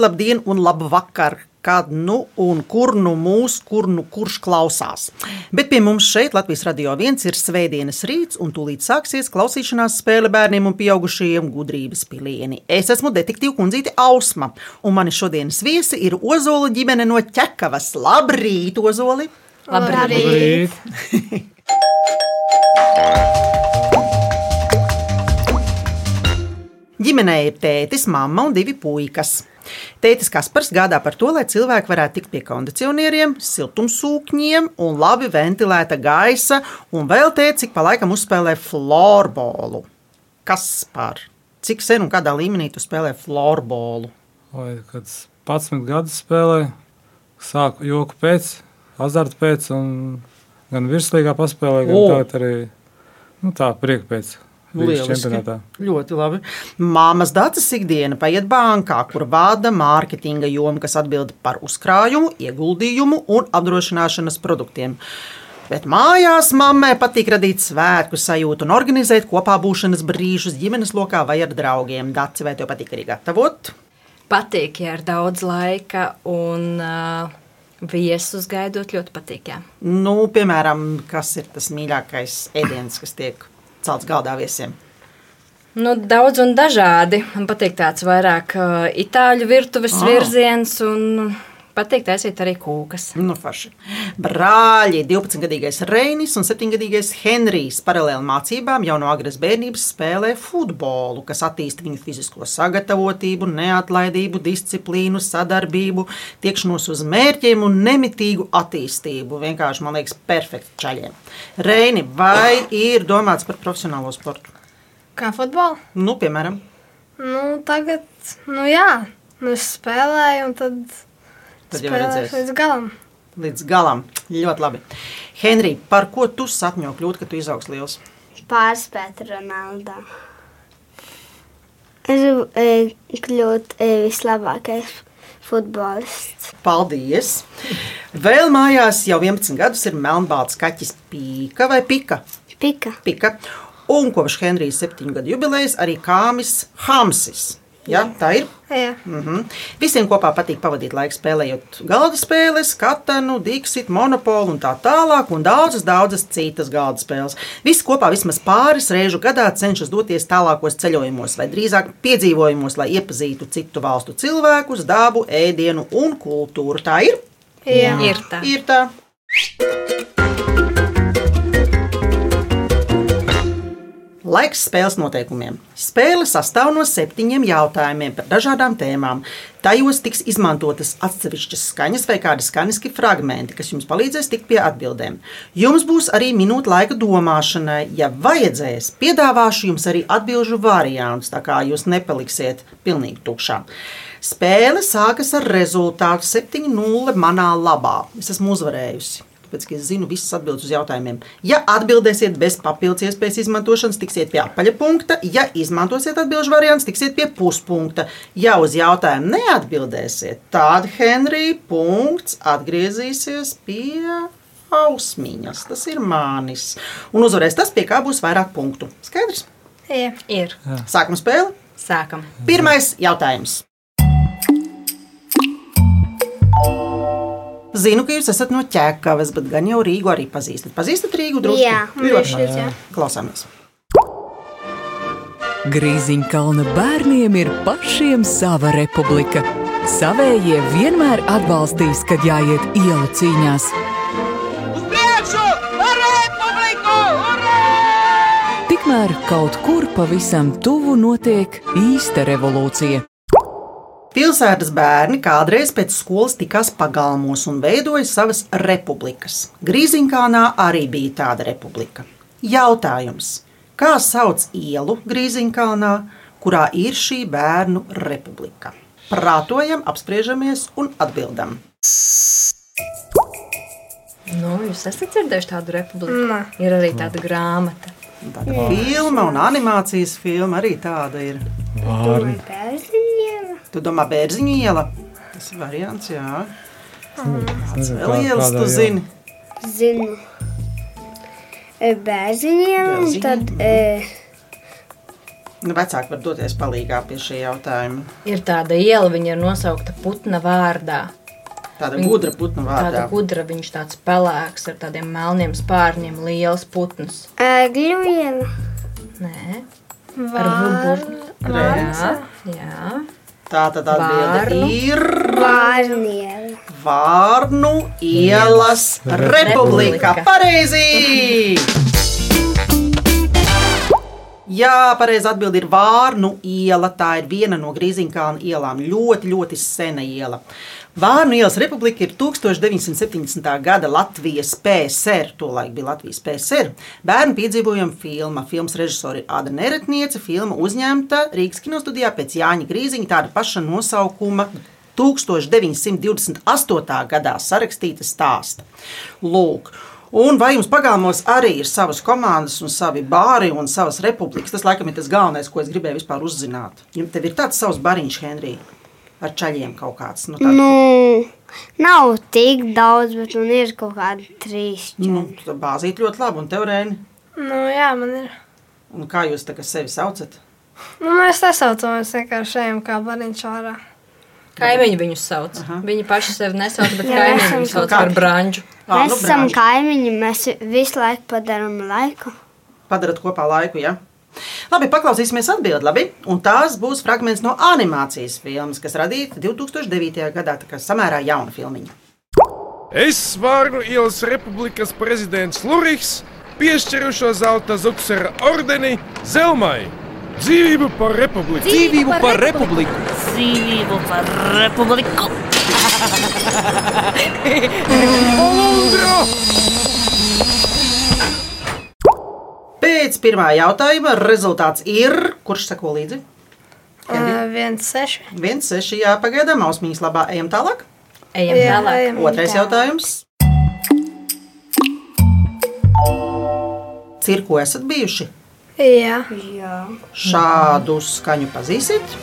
Labrīt, labdien un labvakar! Kad nu un kur nu mūs, kur nu kurš klausās. Bet pie mums šeit, Latvijas radio viens, ir svētdienas rīts, un tūlīt sāksies klausīšanās spēle bērniem un pieaugušajiem gudrības pilieni. Es esmu detektīva kundzīte Ausma, un mani šodienas viesi ir Ozola ģimene no Ķekavas. Labrīt, Ozoli! Labrīt! Ģimenē ir tētis, mamma un divi puikas. Tētis Kaspars gādā par to, lai cilvēki varētu tikt pie kondicionieriem, siltumsūkņiem un labi ventilēta gaisa, un vēl tētis ik pa laikam uzspēlē florbolu. Kas par? Cik sen un kādā līmenī tu spēlē florbolu? Vai kāds 11 gadus spēlēju, sāku joku pēc, azarta pēc, un gan virslīgā paspēlēju, gan tagad arī nu, tā prieka pēc. Čempionātā. Ļoti labi. Māmas dātas ikdiena paiet bankā, kur vada mārketinga joma, kas atbild par uzkrājumu, ieguldījumu un apdrošināšanas produktiem. Bet mājās mammai patīk radīt svētku sajūtu un organizēt kopā būšanas brīžus ģimenes lokā vai ar draugiem. Dāci, vai tev patīk arī gatavot? Patīk, ja ir daudz laika un uh, viesus gaidot, ļoti patīk. Jā. Nu, piemēram, kas ir tas mīļākais ēdiens, kas tiek celts galdā viesiem? Nu, daudz un dažādi. Man patīk tāds vairāk uh, itāļu virtuves oh. virziens un patīk taisīt arī kūkas. Nu, forši. Brāļi, 12-gadīgais Reinis un 7-gadīgais Henrijs paralēli mācībām jau no agras bērnības spēlē futbolu, kas attīsta viņu fizisko sagatavotību, neatlaidību, disciplīnu, sadarbību, tiekšanos uz mērķiem un nemitīgu attīstību. Vienkārši, man liekas, perfekti čaļiem. Reini, vai ir domāts par profesionālo sportu? Kā futbolu? Nu, piemēram, Nu, tagad, nu jā, nu es spēlēju, un tad, Tad jau spēlēšu redzēsi. līdz galam. līdz galam. Ļoti labi. Henrij, par ko tu sapņo kļūt, kad tu izaugs liels? pārspēt Ronaldu. Es gribu e, kļūt e, vislabākais futbolists. Paldies! Vēl mājās jau 11 gadus ir melnbalts kaķis Pīka vai Pika. Pika. Pika. Un kopš Henrijas septiņu gadu jubilejas arī kāmis Hamsis. Ja, tā ir. Jā, Mm -hmm. Visiem kopā patīk pavadīt laiku spēlējot galda spēles, katanu, diksit, monopolu un tā tālāk, un daudzas, daudzas citas galda spēles. Visi kopā vismaz pāris reižu gadā cenšas doties tālākos ceļojumos, vai drīzāk piedzīvojumos, lai iepazītu citu valstu cilvēkus, dabu, ēdienu un kultūru. Tā ir. jā. Ir tā. Ir tā. Laiks spēles noteikumiem. Spēle sastāv no septiņiem jautājumiem par dažādām tēmām. Tajos tiks izmantotas atsevišķas skaņas vai kādi skaņiski fragmenti, kas jums palīdzēs tikt pie atbildēm. Jums būs arī minūte laika domāšanai. Ja vajadzēs, piedāvāšu jums arī atbildžu variantus, tā kā jūs nepaliksiet pilnīgi tukšā. Spēle sākas ar rezultātu 7-0 manā labā. Es esmu uzvarējusi. Tāpēc, ka es zinu visas atbildes uz jautājumiem. Ja atbildēsiet bez papildus iespējas izmantošanas, tiksiet pie apaļa punkta. Ja izmantosiet atbildžu variantu, tiksiet pie puspunkta. Ja uz jautājumu neatbildēsiet, tad Henrija punkts atgriezīsies pie ausmiņas. Tas ir mānis. Un uzvarēs tas, pie kā būs vairāk punktu. Skaidrs? jā. Ir. Sākam spēli. Sākam. Pirmais jautājums. Zinu, ka jūs esat no ķēkavas, bet gan jau Rīgu arī pazīstat. Pazīstat Rīgu drusku? Jā, ļoti šķiet, jā. Klausāmies. Grīziņkalna bērniem ir pašiem sava republika. Savējie vienmēr atbalstīs, kad jāiet ielu cīņās. Tikmēr kaut kur pavisam tuvu notiek īsta revolūcija. Pilsētas bērni kādreiz pēc skolas tikās pagalmos un veidoja savas republikas. Grīziņkānā arī bija tāda republika. Jautājums, kā sauc ielu Grīziņkānā, kurā ir šī bērnu republika? Prātojam, apspriežamies un atbildam. Nu, jūs esat dzirdējuši tādu republiku? Nē. Ir arī tāda grāmata. Tāda filma un animācijas filma arī tāda ir. Vārni. Tu domā, bērziņa iela? Tas ir variants, jā. Nezinu, Vēl kā- ielas, kādā tu zini. Zinu. E, Bērziņiem, un Bērziņiem, tad e, Nu, vecāki var doties palīgā pie šī jautājuma. Ir tāda iela, viņa ir nosaukta putna vārdā. Tāda Viņa- gudra putnu Tāda vārdā. gudra, viņš tāds pelēks ar tādiem melniem spārņiem, liels putns. Ēgļu iela. Nē, Var, jā, jā. Tā tad atbilde Vārnu. ir Vārniela. Vārnu ielas republika. Republika. Pareizi! Jā, pareizi atbild ir Vārnu iela. Tā ir viena no Grīziņkalna ielām. Ļoti, ļoti sena iela. Vārnu ielas republika ir 1970. gada Latvijas PSR, tolaik bija Latvijas PSR. Bērnu piedzīvojuma filma. Filmas režisori ir Ada Neretniece. Filma uzņemta Rīgas kinostudijā pēc Jāņa Grīziņa tāda paša nosaukuma 1928. gadā sarakstīta stāsta. Lūk, un vai jums pagalmos arī ir savas komandas, un savi bāri un savas republikas? Tas laikam ir tas galvenais, ko es gribēju vispār uzzināt. Jums ir tāds savs bariņš, Henrij, ar čaļiem kaut kāds. Nu, tāds, Nu, nav tik daudz, bet man ir kaut kādi trīs. nu, tā bāzīt ļoti labi, un tev rēni. Nu, jā, man ir. Un kā jūs tagad sevi saucat? Nu, mēs nesaucamies vienkārši ejam kā bariņš ārā. Kaimiņi viņus sauc. Aha. Viņi paši sevi nesauc, bet Jā, kaimiņi viņus sauc kā- par branžu. Ā, Mēs nu, esam kaimiņi, mēs visu laiku padarām laiku. Padarat kopā laiku, ja? Labi, paklausīsimies atbildi, labi? Un tās būs fragments no animācijas filmas, kas radīta 2009. gadā, tā kā samērā jauna filmiņa. Es, Vārnu ielas republikas prezidents Luriks, piešķiru šo zelta zuksera ordeni Zelmai. Dzīvību par republiku! Dzīvību par republiku! Dzīvību par republiku! Lūdzu! Pēc pirmā jautājuma rezultāts ir. Kurš seko līdzi? Uh, viens seši. Viens, seši, jā, pagaidām, ausmīs labā, ejam tālāk. Ejam Jā, tālāk. ejam. Otrais jautājums. Cirku esat bijuši? Jā, Jā. Šādu skaņu pazīsiet?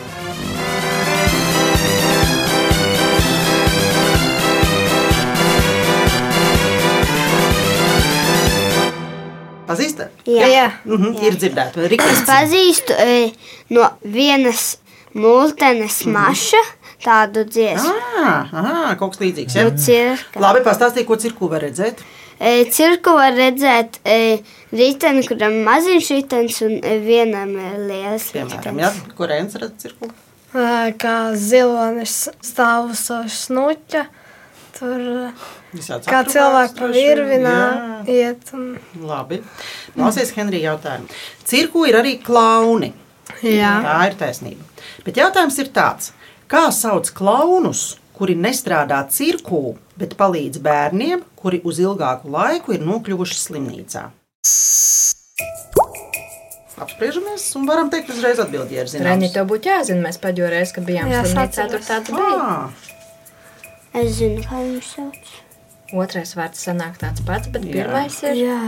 Pazīstat? Jā. jā. Mhm, ir dzirdēta. Es pazīstu e, no vienas mūtenes maša tādu dziesmu. ah, ah, kaut kas līdzīgs. Ja? Nu. Labi, pastāstīja, ko cirku var redzēt. E, cirku var redzēt e, riteni, kuram maziņš ritens un e, vienam ir liels Piemēram, ja? kur Rēns redz cirku. Uh, kā zilonis stāv uz snuķa. Tur kā cilvēki pa Jā. iet. Un... Labi. Klausies, Henrija, jautājumu. Cirku ir arī klauni. Jā. Tā ir taisnība. Bet jautājums ir tāds, kā sauc klaunus, kuri nestrādā cirkū, bet palīdz bērniem, kuri uz ilgāku laiku ir nokļuvuši slimnīcā? Apspriežamies un varam teikt uzreiz atbildēt, ja ir Reni, tev būtu jāzina, mēs pēdējo reizi, kad bijām slimnīcā, tur tāds bija. Es zinu, kā viņš sauc. Otrais vārds sanāk tāds pats, bet Jā. pirmais ir. Jā,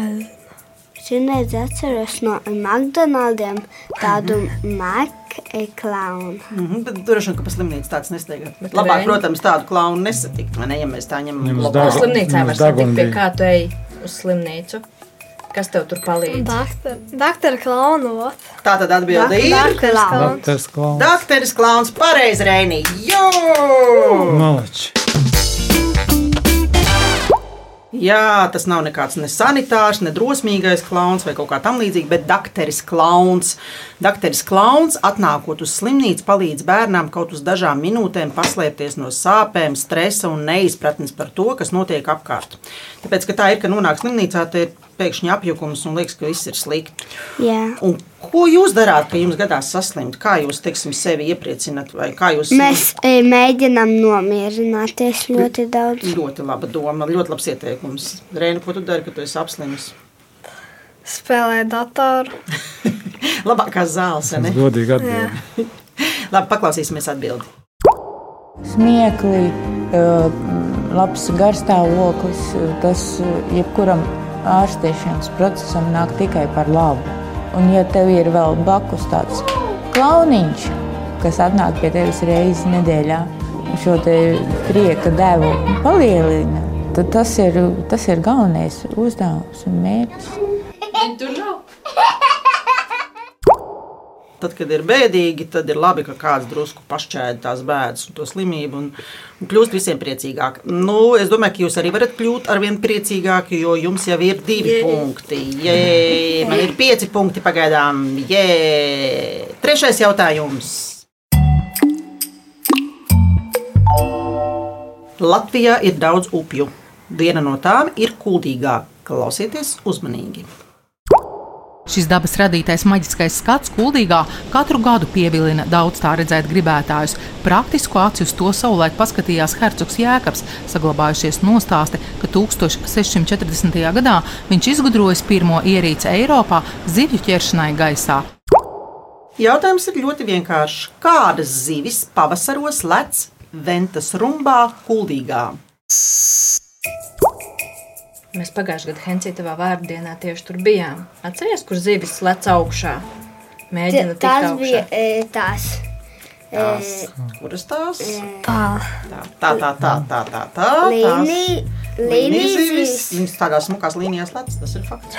Ziniet, atceros no McDonald'iem tādu McClown. mhm, bet droši vien, ka pa slimnīcu tāds nesteigā. Labāk, Reni- protams, tādu klaunu nesatikt, vai ne, ja mēs tā ņemam Uz slimnīcā var satikt, pie kā tu ej uz slimnīcu. Kas tev tur palīdz? doktor, doktora klaunu. Tā tad atbilde ir. Doktors Klaun. klauns. Dakteris Klauns, pareizi, Reinī. Jo! Malači. Jā, tas nav nekāds ne sanitārs, ne drosmīgais klauns vai kaut kā tamlīdzīga, bet dakteris klauns. Dakteris klauns, atnākot uz slimnīcu, palīdz bērnam kaut uz dažām minūtēm paslēpties no sāpēm, stresa un neizpratnes par to, kas notiek apkārt. Tāpēc, ka tā ir, ka nonāk slimnīcā, te ir pēkšņi apjukums un liekas, ka viss ir slikti. Jā. Un ko jūs darāt, kad jums gadās saslimt? Kā jūs, teiksim, sevi iepriecināt, vai kā jūs Mēs e, mēģinām nomierināties ļoti daudz. Ļoti laba doma, ļoti labs ieteikums. Reina, ko tu dari, kad tu esi apslims? Spēlē datoru. Labākās zāles, ne? godīgi atbild. Labi, paklausīsimies atbildi. Smieklīgi, eh, labs garstāvoklis, eh, tas jebkuram ārstēšanas procesam nāk tikai par labu. Un, ja tev ir vēl blakus tāds klauniņš, kas atnāk pie tevis reizes nedēļā, un šo te prieka devu palielina, tad tas ir, tas ir galvenais uzdevums un mērķis. Tad, kad ir bēdīgi, tad ir labi, ka kāds drusku pašķēda tās bēdas un to slimību un, un kļūst visiem priecīgāk. Nu, es domāju, ka jūs arī varat kļūt ar vien priecīgāki, jo jums jau ir divi Jē. punkti. Jē, man ir pieci punkti pagaidām. Jē. Trešais jautājums. Latvijā ir daudz upju. Viena no tām ir kuldīgā. Klausieties uzmanīgi! Šis dabas radītais maģiskais skats Kuldīgā katru gadu pievilina daudz tā redzēt gribētājus. Praktisku aci uz to savulaik paskatījās Hercogs Jēkabs, saglabājušies nostāsti, ka 1640. gadā viņš izgudrojis pirmo ierīci Eiropā zivju ķeršanai gaisā. Jautājums ir ļoti vienkāršs. Kādas zivis pavasaros lec Ventas rumbā, Kuldīgā? Mēs pagājušajā gadā Hensija tavā vārdienā tieši tur bijām. Atceries, kur zivis lec augšā? Mēģina tikt Tās augšā. bija e, tās. Tās, e, kuras tās? Tā. Tā, tā, tā, tā, tā, tā, tā. Līnija- tās līnijas zivis. Viņas tādās smukās līnijās lec, tas ir fakts.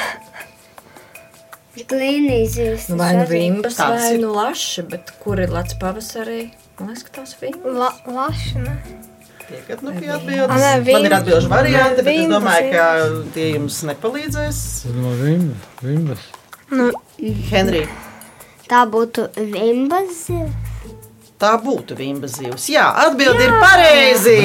Līnijas zivis. Nu, vai nu vimbas, vai nu laši, bet kur ir lec pavasarī? Man liekas, ka tās vimbas. La, laši, ne? Tiekat nu pie atbildes. nē, Man ir vimbas. atbilžu varianti, bet es Vimbas, domāju, jā. ka tie jums nepalīdzēs. Vimba, vimbas. Nu, Henrij, Tā būtu vimbas. tā būtu vimbas zivs. Jā, atbildi ir pareizi!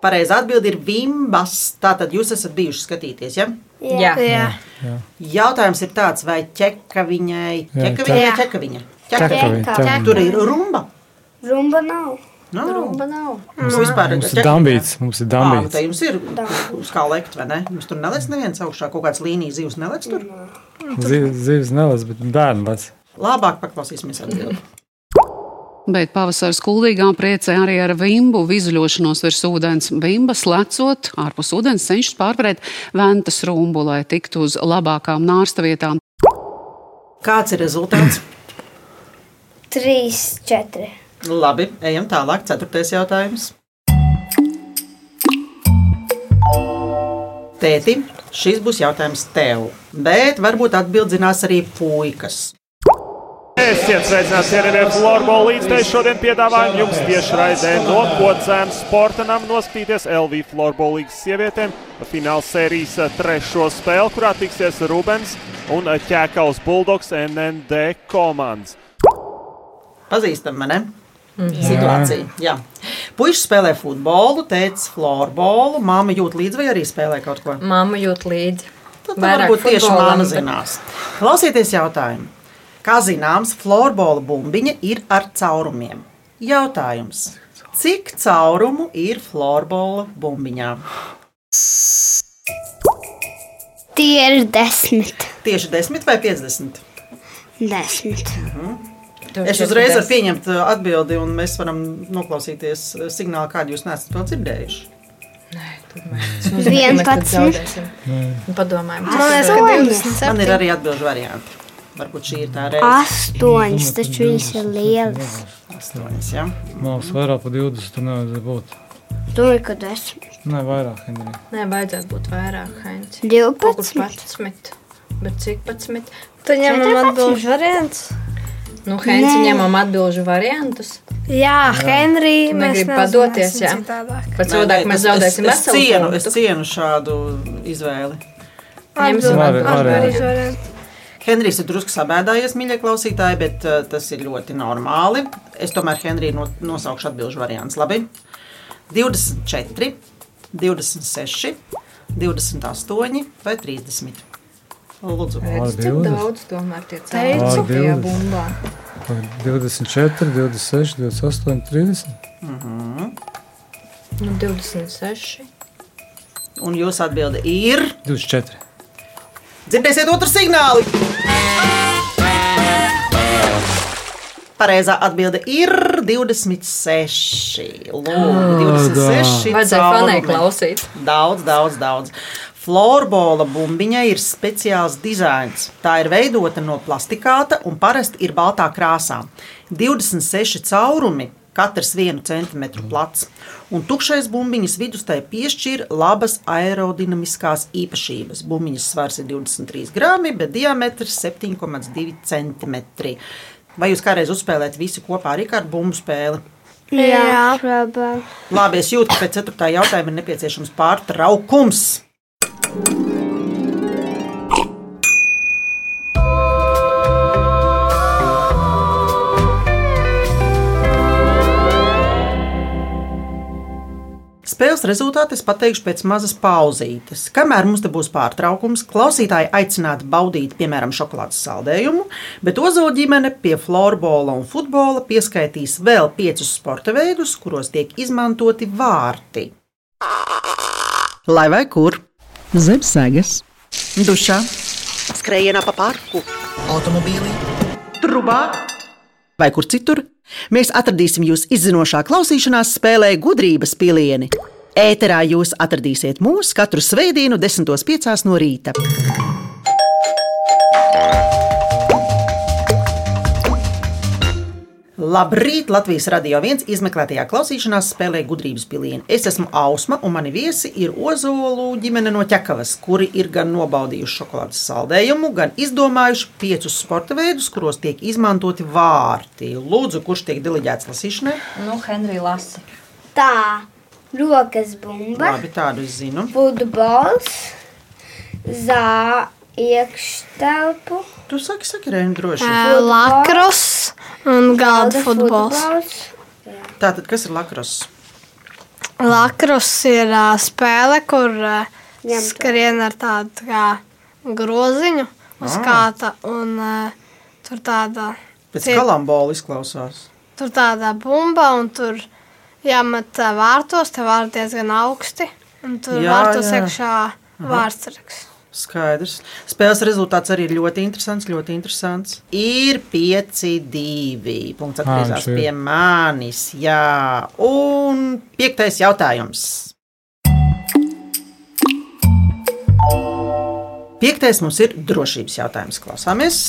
Pareizi atbildi ir vimbas. Tātad jūs esat bijuši skatīties, ja? Jā. jā. Jautājums ir tāds, vai ķeka viņai, Jā, ķeka viņai, ķeka. ķeka viņa. Ķeka Ķeka. viņa, Ķeka. ķeka. Tur ir rumba. Rumba nav. No, Rumba nav. Mums vispār Mums ir dambīts, mums ir Tā dambīts. jums ir uz kā lekt, vai ne? Jums tur nelec neviens augšā, kaut kāds līnijas zivs nelec tur. Zi- Zivs nelas, bet bērni lec. Labāk paklausīsimies atbildi. Bet pavasara skuldīgā priecē arī ar vimbu vizuļošanos virs ūdens. Vimbas lecot ārpus ūdens cenšas pārvarēt ventas rumbu, lai tiktu uz labākām nārsta vietām. Kāds ir rezultāts? Trīs, četri. Labi, ejam tālāk. Ceturtais jautājums. Tēti, šis būs jautājums tev, bet varbūt atbildzinās arī puikas. Esiet sveicināti, cienījamie florbola līdzteļi. Šodien piedāvājam jums tieši raidē no Pocēnas sportanam noskatīties LV florbola līgas sievietēm fināla sērijas trešo spēli, kurā tiksies Rubens un Ķēkaus Bulldogs NND komandas. Pazīstam, ne? Situācija. Jā. Puisas spēlē futbolu, tēvs florbolu, māma jūt līdzi vai arī spēlē kaut ko. Māma jūt līdzi. Tad varbūt tieši māma zinās. Klausieties jautājumu. Kā zināms, florbola bumbiņa ir ar caurumiem. Jautājums. Cik caurumu ir florbola bumbiņā? Tie ir desmit. Tieši 10 vai 50? Desmit. Es uzreiz varu pieņemt uh, atbildi, un mēs varam noklausīties uh, signālu, kādu jūs neesat vēl dzirdējuši. Vienpadsmit. Padomājam, Man liekas, ka 27. Man ir arī atbildžu varianti. Varbūt šī ir tā reize. Astoņas, taču viņas ir lielas. Astoņas, jā. Mums vairāk par 20 tur nevajadzēja būt. Domāju, ka desmit. Nē, vairāk, Henrij. Nē, vajadzētu būt vairāk, Heinz. 12. 11. Bet cik 11? Tu ņemam Četrpadsmit. atbilžu variants? Nu, Heinz, ņemam atbilžu variantus. Jā, Henrija, Tu mēs neuzvarēsim padoties, jā? Nē, savādāk mēs zaudēsim es, es, veselu cienu, es cienu šādu izvēli. Ņemsim atbilžu var- variantu. variantu. Henrijs ir drusku sabēdājies, mīļie klausītāji, bet uh, tas ir ļoti normāli. Es tomēr Henriju no, nosaukšu atbildžu variants. Labi. 24, 26, 28 vai 30. Lūdzu, cik 20. daudz tomēr tie cēlās tajā 20. bumbā. 24, 26, 28, 30. Nu, 26. Un jūsu atbilde ir. 24. Dzirdēsiet otru signālu! Pareizā atbilde ir 26. Lūdzu, 26. Vajadzēja fanai klausīt. Daudz, daudz, daudz. Florbola bumbiņai ir speciāls dizains. Tā ir veidota no plastikāta un parasti ir baltā krāsā. 26 caurumi katrs vienu centimetru plats. Un tukšais bumbiņas vidustai piešķir labas aerodinamiskās īpašības. Bumbiņas svars ir 23 grami, bet diametrs 7,2 cm. Vai jūs kādreiz uzspēlējat visi kopā arī kādu bumbu spēli? Jā, labāk. Labi, es jūtu, ka pēc 4. jautājuma ir nepieciešams pārtraukums. Spēles rezultātu es pateikšu pēc mazas pauzītes. Kamēr mums te būs pārtraukums, klausītāji aicināti baudīt, piemēram, šokolādes saldējumu, bet ozoļu ģimene pie florbola un futbola pieskaitīs vēl piecus sporta veidus, kuros tiek izmantoti vārti. Lai vai kur? Zem sēgas, Dušā, skrējienā pa parku, automobīlī, trubā vai kur citur. Mēs atradīsim jūs izzinošā klausīšanās spēlē gudrības pilieni. Ēterā jūs atradīsiet mūs katru svētdienu, 10.5. no rīta. Labrīt! Latvijas radio viens izmeklētajā klausīšanās spēlē gudrības pilieni. Es esmu Ausma, un mani viesi ir Ozolu ģimene no ķekavas, kuri ir gan nobaudījuši šokolādes saldējumu, gan izdomājuši piecus sporta veidus, kuros tiek izmantoti vārti. Lūdzu, kurš tiek diliģēts lasīšanai? Nu, Henrija lasa. Tā, rokas bumba, Labi, tādu es zinu. futbols, zā, iekštelpu, Tu saki, saki, Reini, droši. Lakros un galda futbols. Tātad, kas ir lakros? Lakros ir ā, spēle, kur Ņem skrien ar tādu kā groziņu uz Ah. kāta. Un, ā, tur tāda, Pēc Tie- kalambola izklausās. tur tāda bumba, un tur jāmet vārtos. Te vārti diezgan augsti. Un tur Jā, vārtos jā. iekšā vārdsargs. Skaidrs. Spēles rezultāts arī ir ļoti interesants. Ļoti interesants. Ir 5-2. Punkts atgriezās ir. pie manis. Jā, un piektais jautājums. Piektais mums ir drošības jautājums. Klausāmies.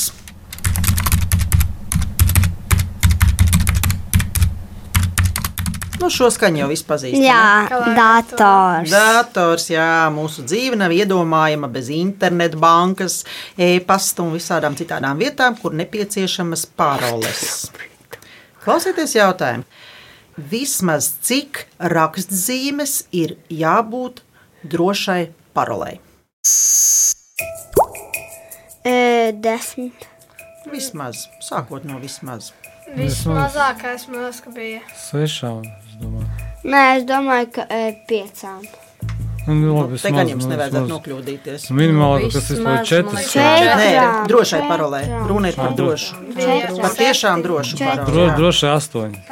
Nu, šo skaņu jau viss pazīst. vai ne? Jā, dators. Dators, jā, mūsu dzīve nav iedomājama bez interneta, bankas, e-pasta un visādām citām vietām, kur nepieciešamas paroles. Klausieties jautājumu. Vismaz cik rakstzīmes ir jābūt drošai parolei? E, desmit. Vismaz, sākot no vismaz. Vismazākais ka bija. Sešām, es domāju. Nē, es domāju, ka e, piecām. Nu, labi, Te gan jums vismaz, nevajadzētu nokļūdīties. Minimāli, kas ir Vismaz, četras. man liekas, četras. Nē, drošai parolē. Runa ir par drošu. Par tiešām drošu jā. droši astoņi.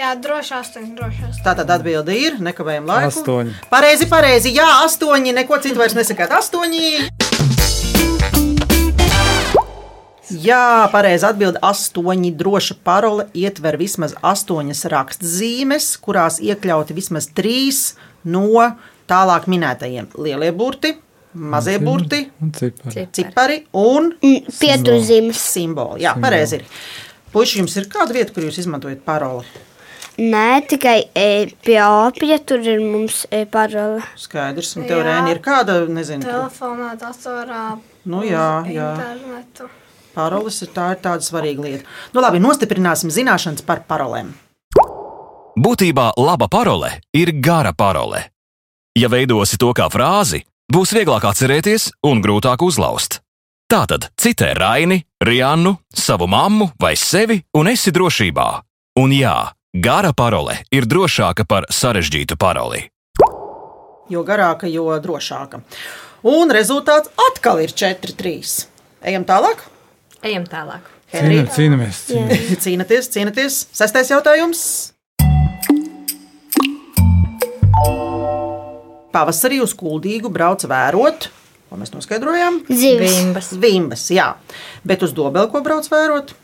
Jā, droši astoņi, droši astoņi. Tātad atbilde ir, nekavējam laiku. Astoņi. Pareizi, pareizi. Jā, astoņi. Neko citu vairs nesakāt. Astoņi. Jā, pareizi atbild. Astoņi droša parole ietver vismaz astoņas rakstzīmes, kurās iekļauti vismaz trīs no tālāk minētajiem lielie burti, mazie burti, Un cipari. cipari un Pieturzīmes. simboli. Jā, pareizi ir. Puiši, jums ir kāda vieta, kur jūs izmantojat paroli? Nē, tikai e, pie opija tur ir mums e, parole. Skaidrs, un tev rēni ir kāda, nezinu, Telefonā, datorā, nu jā, jā. internetu. Paroles ir tā ir tāda svarīga lieta. Nu, labi, nostiprināsim zināšanas par parolēm. Būtībā laba parole ir gara parole. Ja veidosi to kā frāzi, būs vieglāk atcerēties un grūtāk uzlauzt. Tātad citē Raini, Riannu, savu mammu vai sevi un esi drošībā. Un jā, gara parole ir drošāka par sarežģītu paroli. Jo garāka, jo drošāka. Un rezultāts atkal ir 4-3. Ejam tālāk. Ejam tālāk. Cīna- Cīnāmies. cīnāmies. cīnāties, cīnāties. Sestais jautājums. Pavasarī uz kuldīgu brauc vērot. Ko mēs noskaidrojām? Zivis. Vimbas. Vimbas, jā. Bet uz dobeli ko brauc vērot?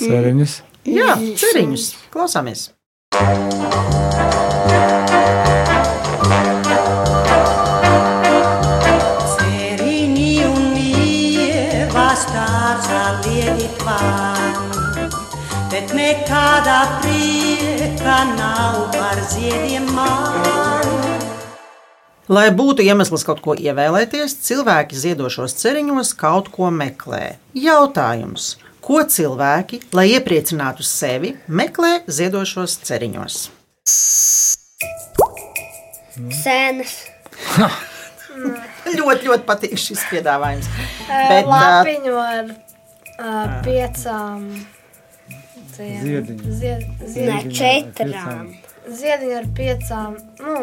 Ceriņas. Jā, ceriņus. Klausāmies. Ceriņi kā nav par ziediem māju. Lai būtu iemesls kaut ko ievēlēties, cilvēki ziedošos ceriņos kaut ko meklē. Jautājums, ko cilvēki, lai iepriecinātu sevi, meklē ziedošos ceriņos? Sēnes. ļoti, ļoti patīk šis piedāvājums. Bet, Lapiņu ar uh, piecām. Uh, tiem- Ziediņu. Zied, Ne, ziediņu. četrām. Ziediņu ar piecām, nu,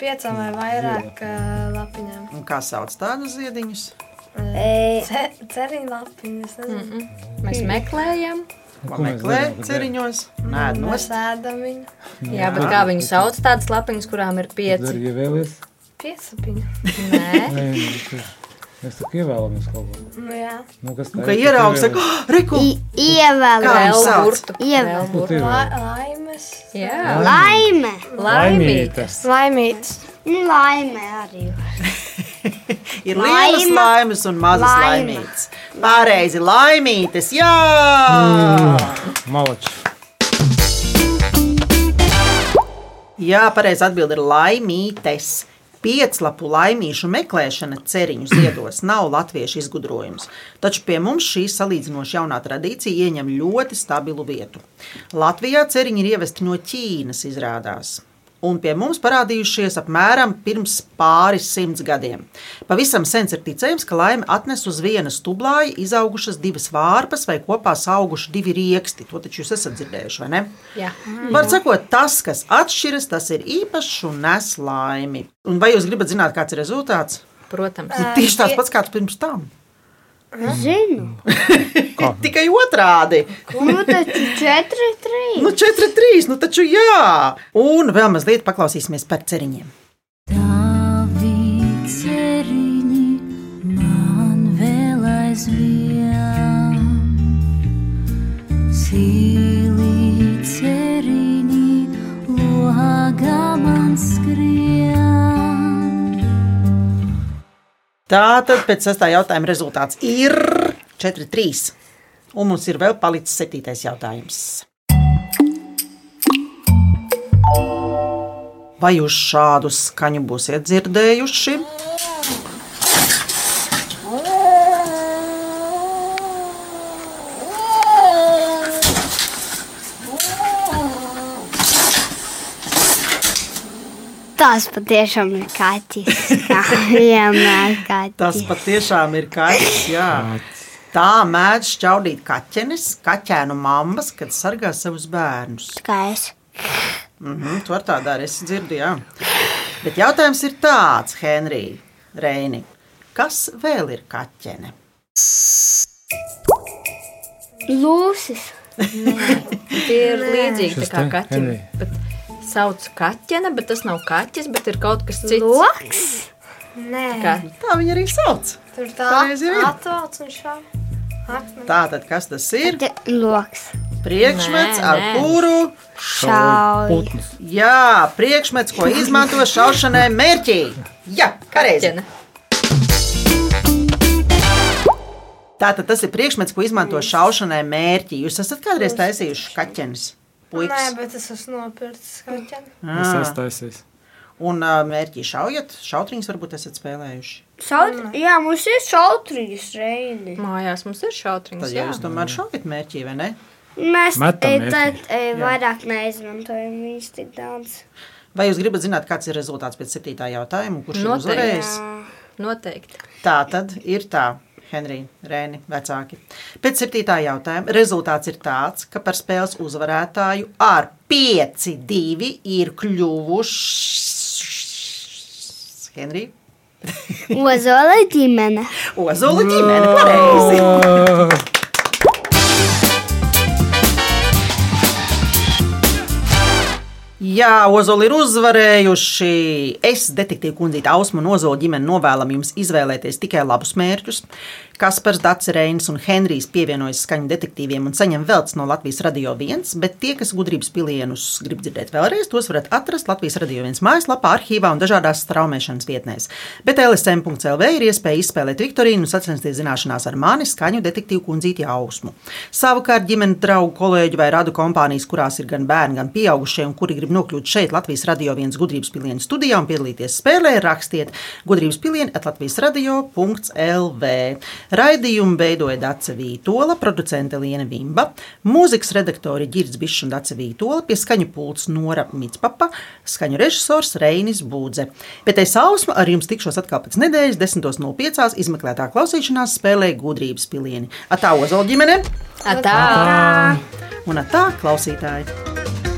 piecām vai vairāk uh, lapiņām. Un kā sauc tādus ziediņus? Ce, ceriņu lapiņas. Mm -mm. Mēs meklējam. Ko meklē ceriņos? Nē, Mēs nost. ēdam viņu. Jā, bet kā viņi sauc tādas lapiņas, kurām ir pieci? ievēlies. Piesapiņu. Nē, Nē, nu, Mēs tā kā ievēlamies kaut ko. Nu, jā. Nu, kas Nu, tā Ka ir? ieraugs, saka, oh, reku! Ievēl. Kā viņi vēl sauc? burtu. Ievēl. Vēl burtu. La, laimes. Jā, Laime. laimītes. Laimītes. Nu, laime arī. Ir lielas Laima. laimes un mazas Laima. laimītes. Pareizi, laimītes, jā! Malači. Jā, pareizi atbild ir laimītes. Pieclapu laimīšu meklēšana ceriņu ziedos nav latviešu izgudrojums, taču pie mums šī salīdzinoši jaunā tradīcija ieņem ļoti stabilu vietu. Latvijā ceriņi ir ievesti no Ķīnas, izrādās. Un pie mums parādījušies apmēram pirms pāris simts gadiem. Pavisam sens ir ticējums, ka laime atnes uz viena stublāja izaugušas divas vārpas vai kopā auguši divi rieksti. To taču jūs esat dzirdējuši, vai ne? Jā. Var sakot, tas, kas atšķiras, tas ir īpašs un nes laimi. Un vai jūs gribat zināt, kāds ir rezultāts? Protams. Tieši tāds pats kāds pirms tam. Zinu. Tikai otrādi. Nu, taču četri, trīs. Nu, 4, 3. Nu, taču jā. Un vēl mazliet paklausīsimies par ceriņiem. Tavi ceriņi man vēl aizvien, sīli ceriņi logā man skrien. Tātad pēc sestā jautājuma rezultāts ir 4, 3. Un mums ir vēl palicis septītais jautājums. Vai jūs šādu skaņu būsiet dzirdējuši? Tas patiešām ir kaķis. Tā vienmēr kaķis. Tas patiešām ir kaķis. Jā. Tā mēdz šķaudīt kaķenes, kaķēnu mammas, kad sargā savus bērnus. Kā es? Mm -hmm, tu ar tā dari, es dzirdu, jā. Bet jautājums ir tāds, Henrij, Reini, kas vēl ir kaķene? Lūsis. Tie ir līdzīgi Šis tā kā. Henrij. Bet sauc kaķene, bet tas nav kaķis, bet ir kaut kas cits. Loks? Nē. Kā? Tā viņa arī sauc. Tur tā Pareizi jau ir. atvelc un šā. Akmeni. Tātad, kas tas ir? Loks. Priekšmets, Nē, ar nē. kuru Šauj. Jā, priekšmets, ko izmanto šaušanai mērķī. Jā. Kaķene. Tātad tas ir priekšmets, ko izmanto šaušanai mērķī. Jūs esat kādreiz taisījuši kaķenes? Nē, Puikas. bet es esmu nopircis kaķeni. Es Ah. esmu taisījis. Un ā, mērķī šaujat, šautriņus varbūt esat spēlējuši. Šaut... Jā, mums ir šautrīgas reini. Mājās mums ir šautriņas. Tad jau jūs tomēr šaujat mērķī, vai ne? Mēs Metam e, mērķi. tad e, vairāk neizmantojam viņus tik daudz. Vai jūs gribat zināt, kāds ir rezultāts pēc septītā jautājuma, kurš ir Noteikti. uzvarējis? Noteikti. Tā tad ir tā. Henrija, Rēni, vecāki. Pēc septītā jautājuma rezultāts ir tāds, ka par spēles uzvarētāju ar 5-2 ir kļuvuši Henrija. Ozola ģimene. Ozola ģimene, pareizi. Jā, Ozoli ir uzvarējuši. Es, detektīva kundzīte Ausma un Ozola ģimene novēlam jums izvēlēties tikai labus mērķus. Kaspars, Dārts, Reinis un Henrijs pievienojas skaņu detektīviem un saņem veltes no Latvijas radio viens, bet tie, kas gudrības pilienus grib dzirdēt vēlreiz, tos varat atrast Latvijas radio viens mājaslapā, arhīvā un dažādās straumēšanas vietnēs. Bet LSM.CLV ir iespēja izspēlēt Viktorīnu un sacensties zināšanās ar mani skaņu detektīvu kundzīti Ausmu. Savukārt ģimenes draugu, kolēģu vai radu kompānijas, kurās ir gan bērni, gan pieaugušie, un kuri grib nokļūt šeit Latvijas radio viens gudrības pilienu studijā un piedalīties spēlē, rakstiet gudrības pilienu at Latvijas radio.lv. Raidījumu veidoja Dace Vītola, producente Liena Vimba, mūzikas redaktori Girds Bišs un Dace Vītola, pie skaņu pults Nora Mitspapa, skaņu režisors Reinis Būdze. Bet es ausmu ar jums tikšos atkal pēc nedēļas 10.05. izmeklētā klausīšanās spēlē gudrības pilieni. Atā Ozola ģimene! Atā! Un atā klausītāji!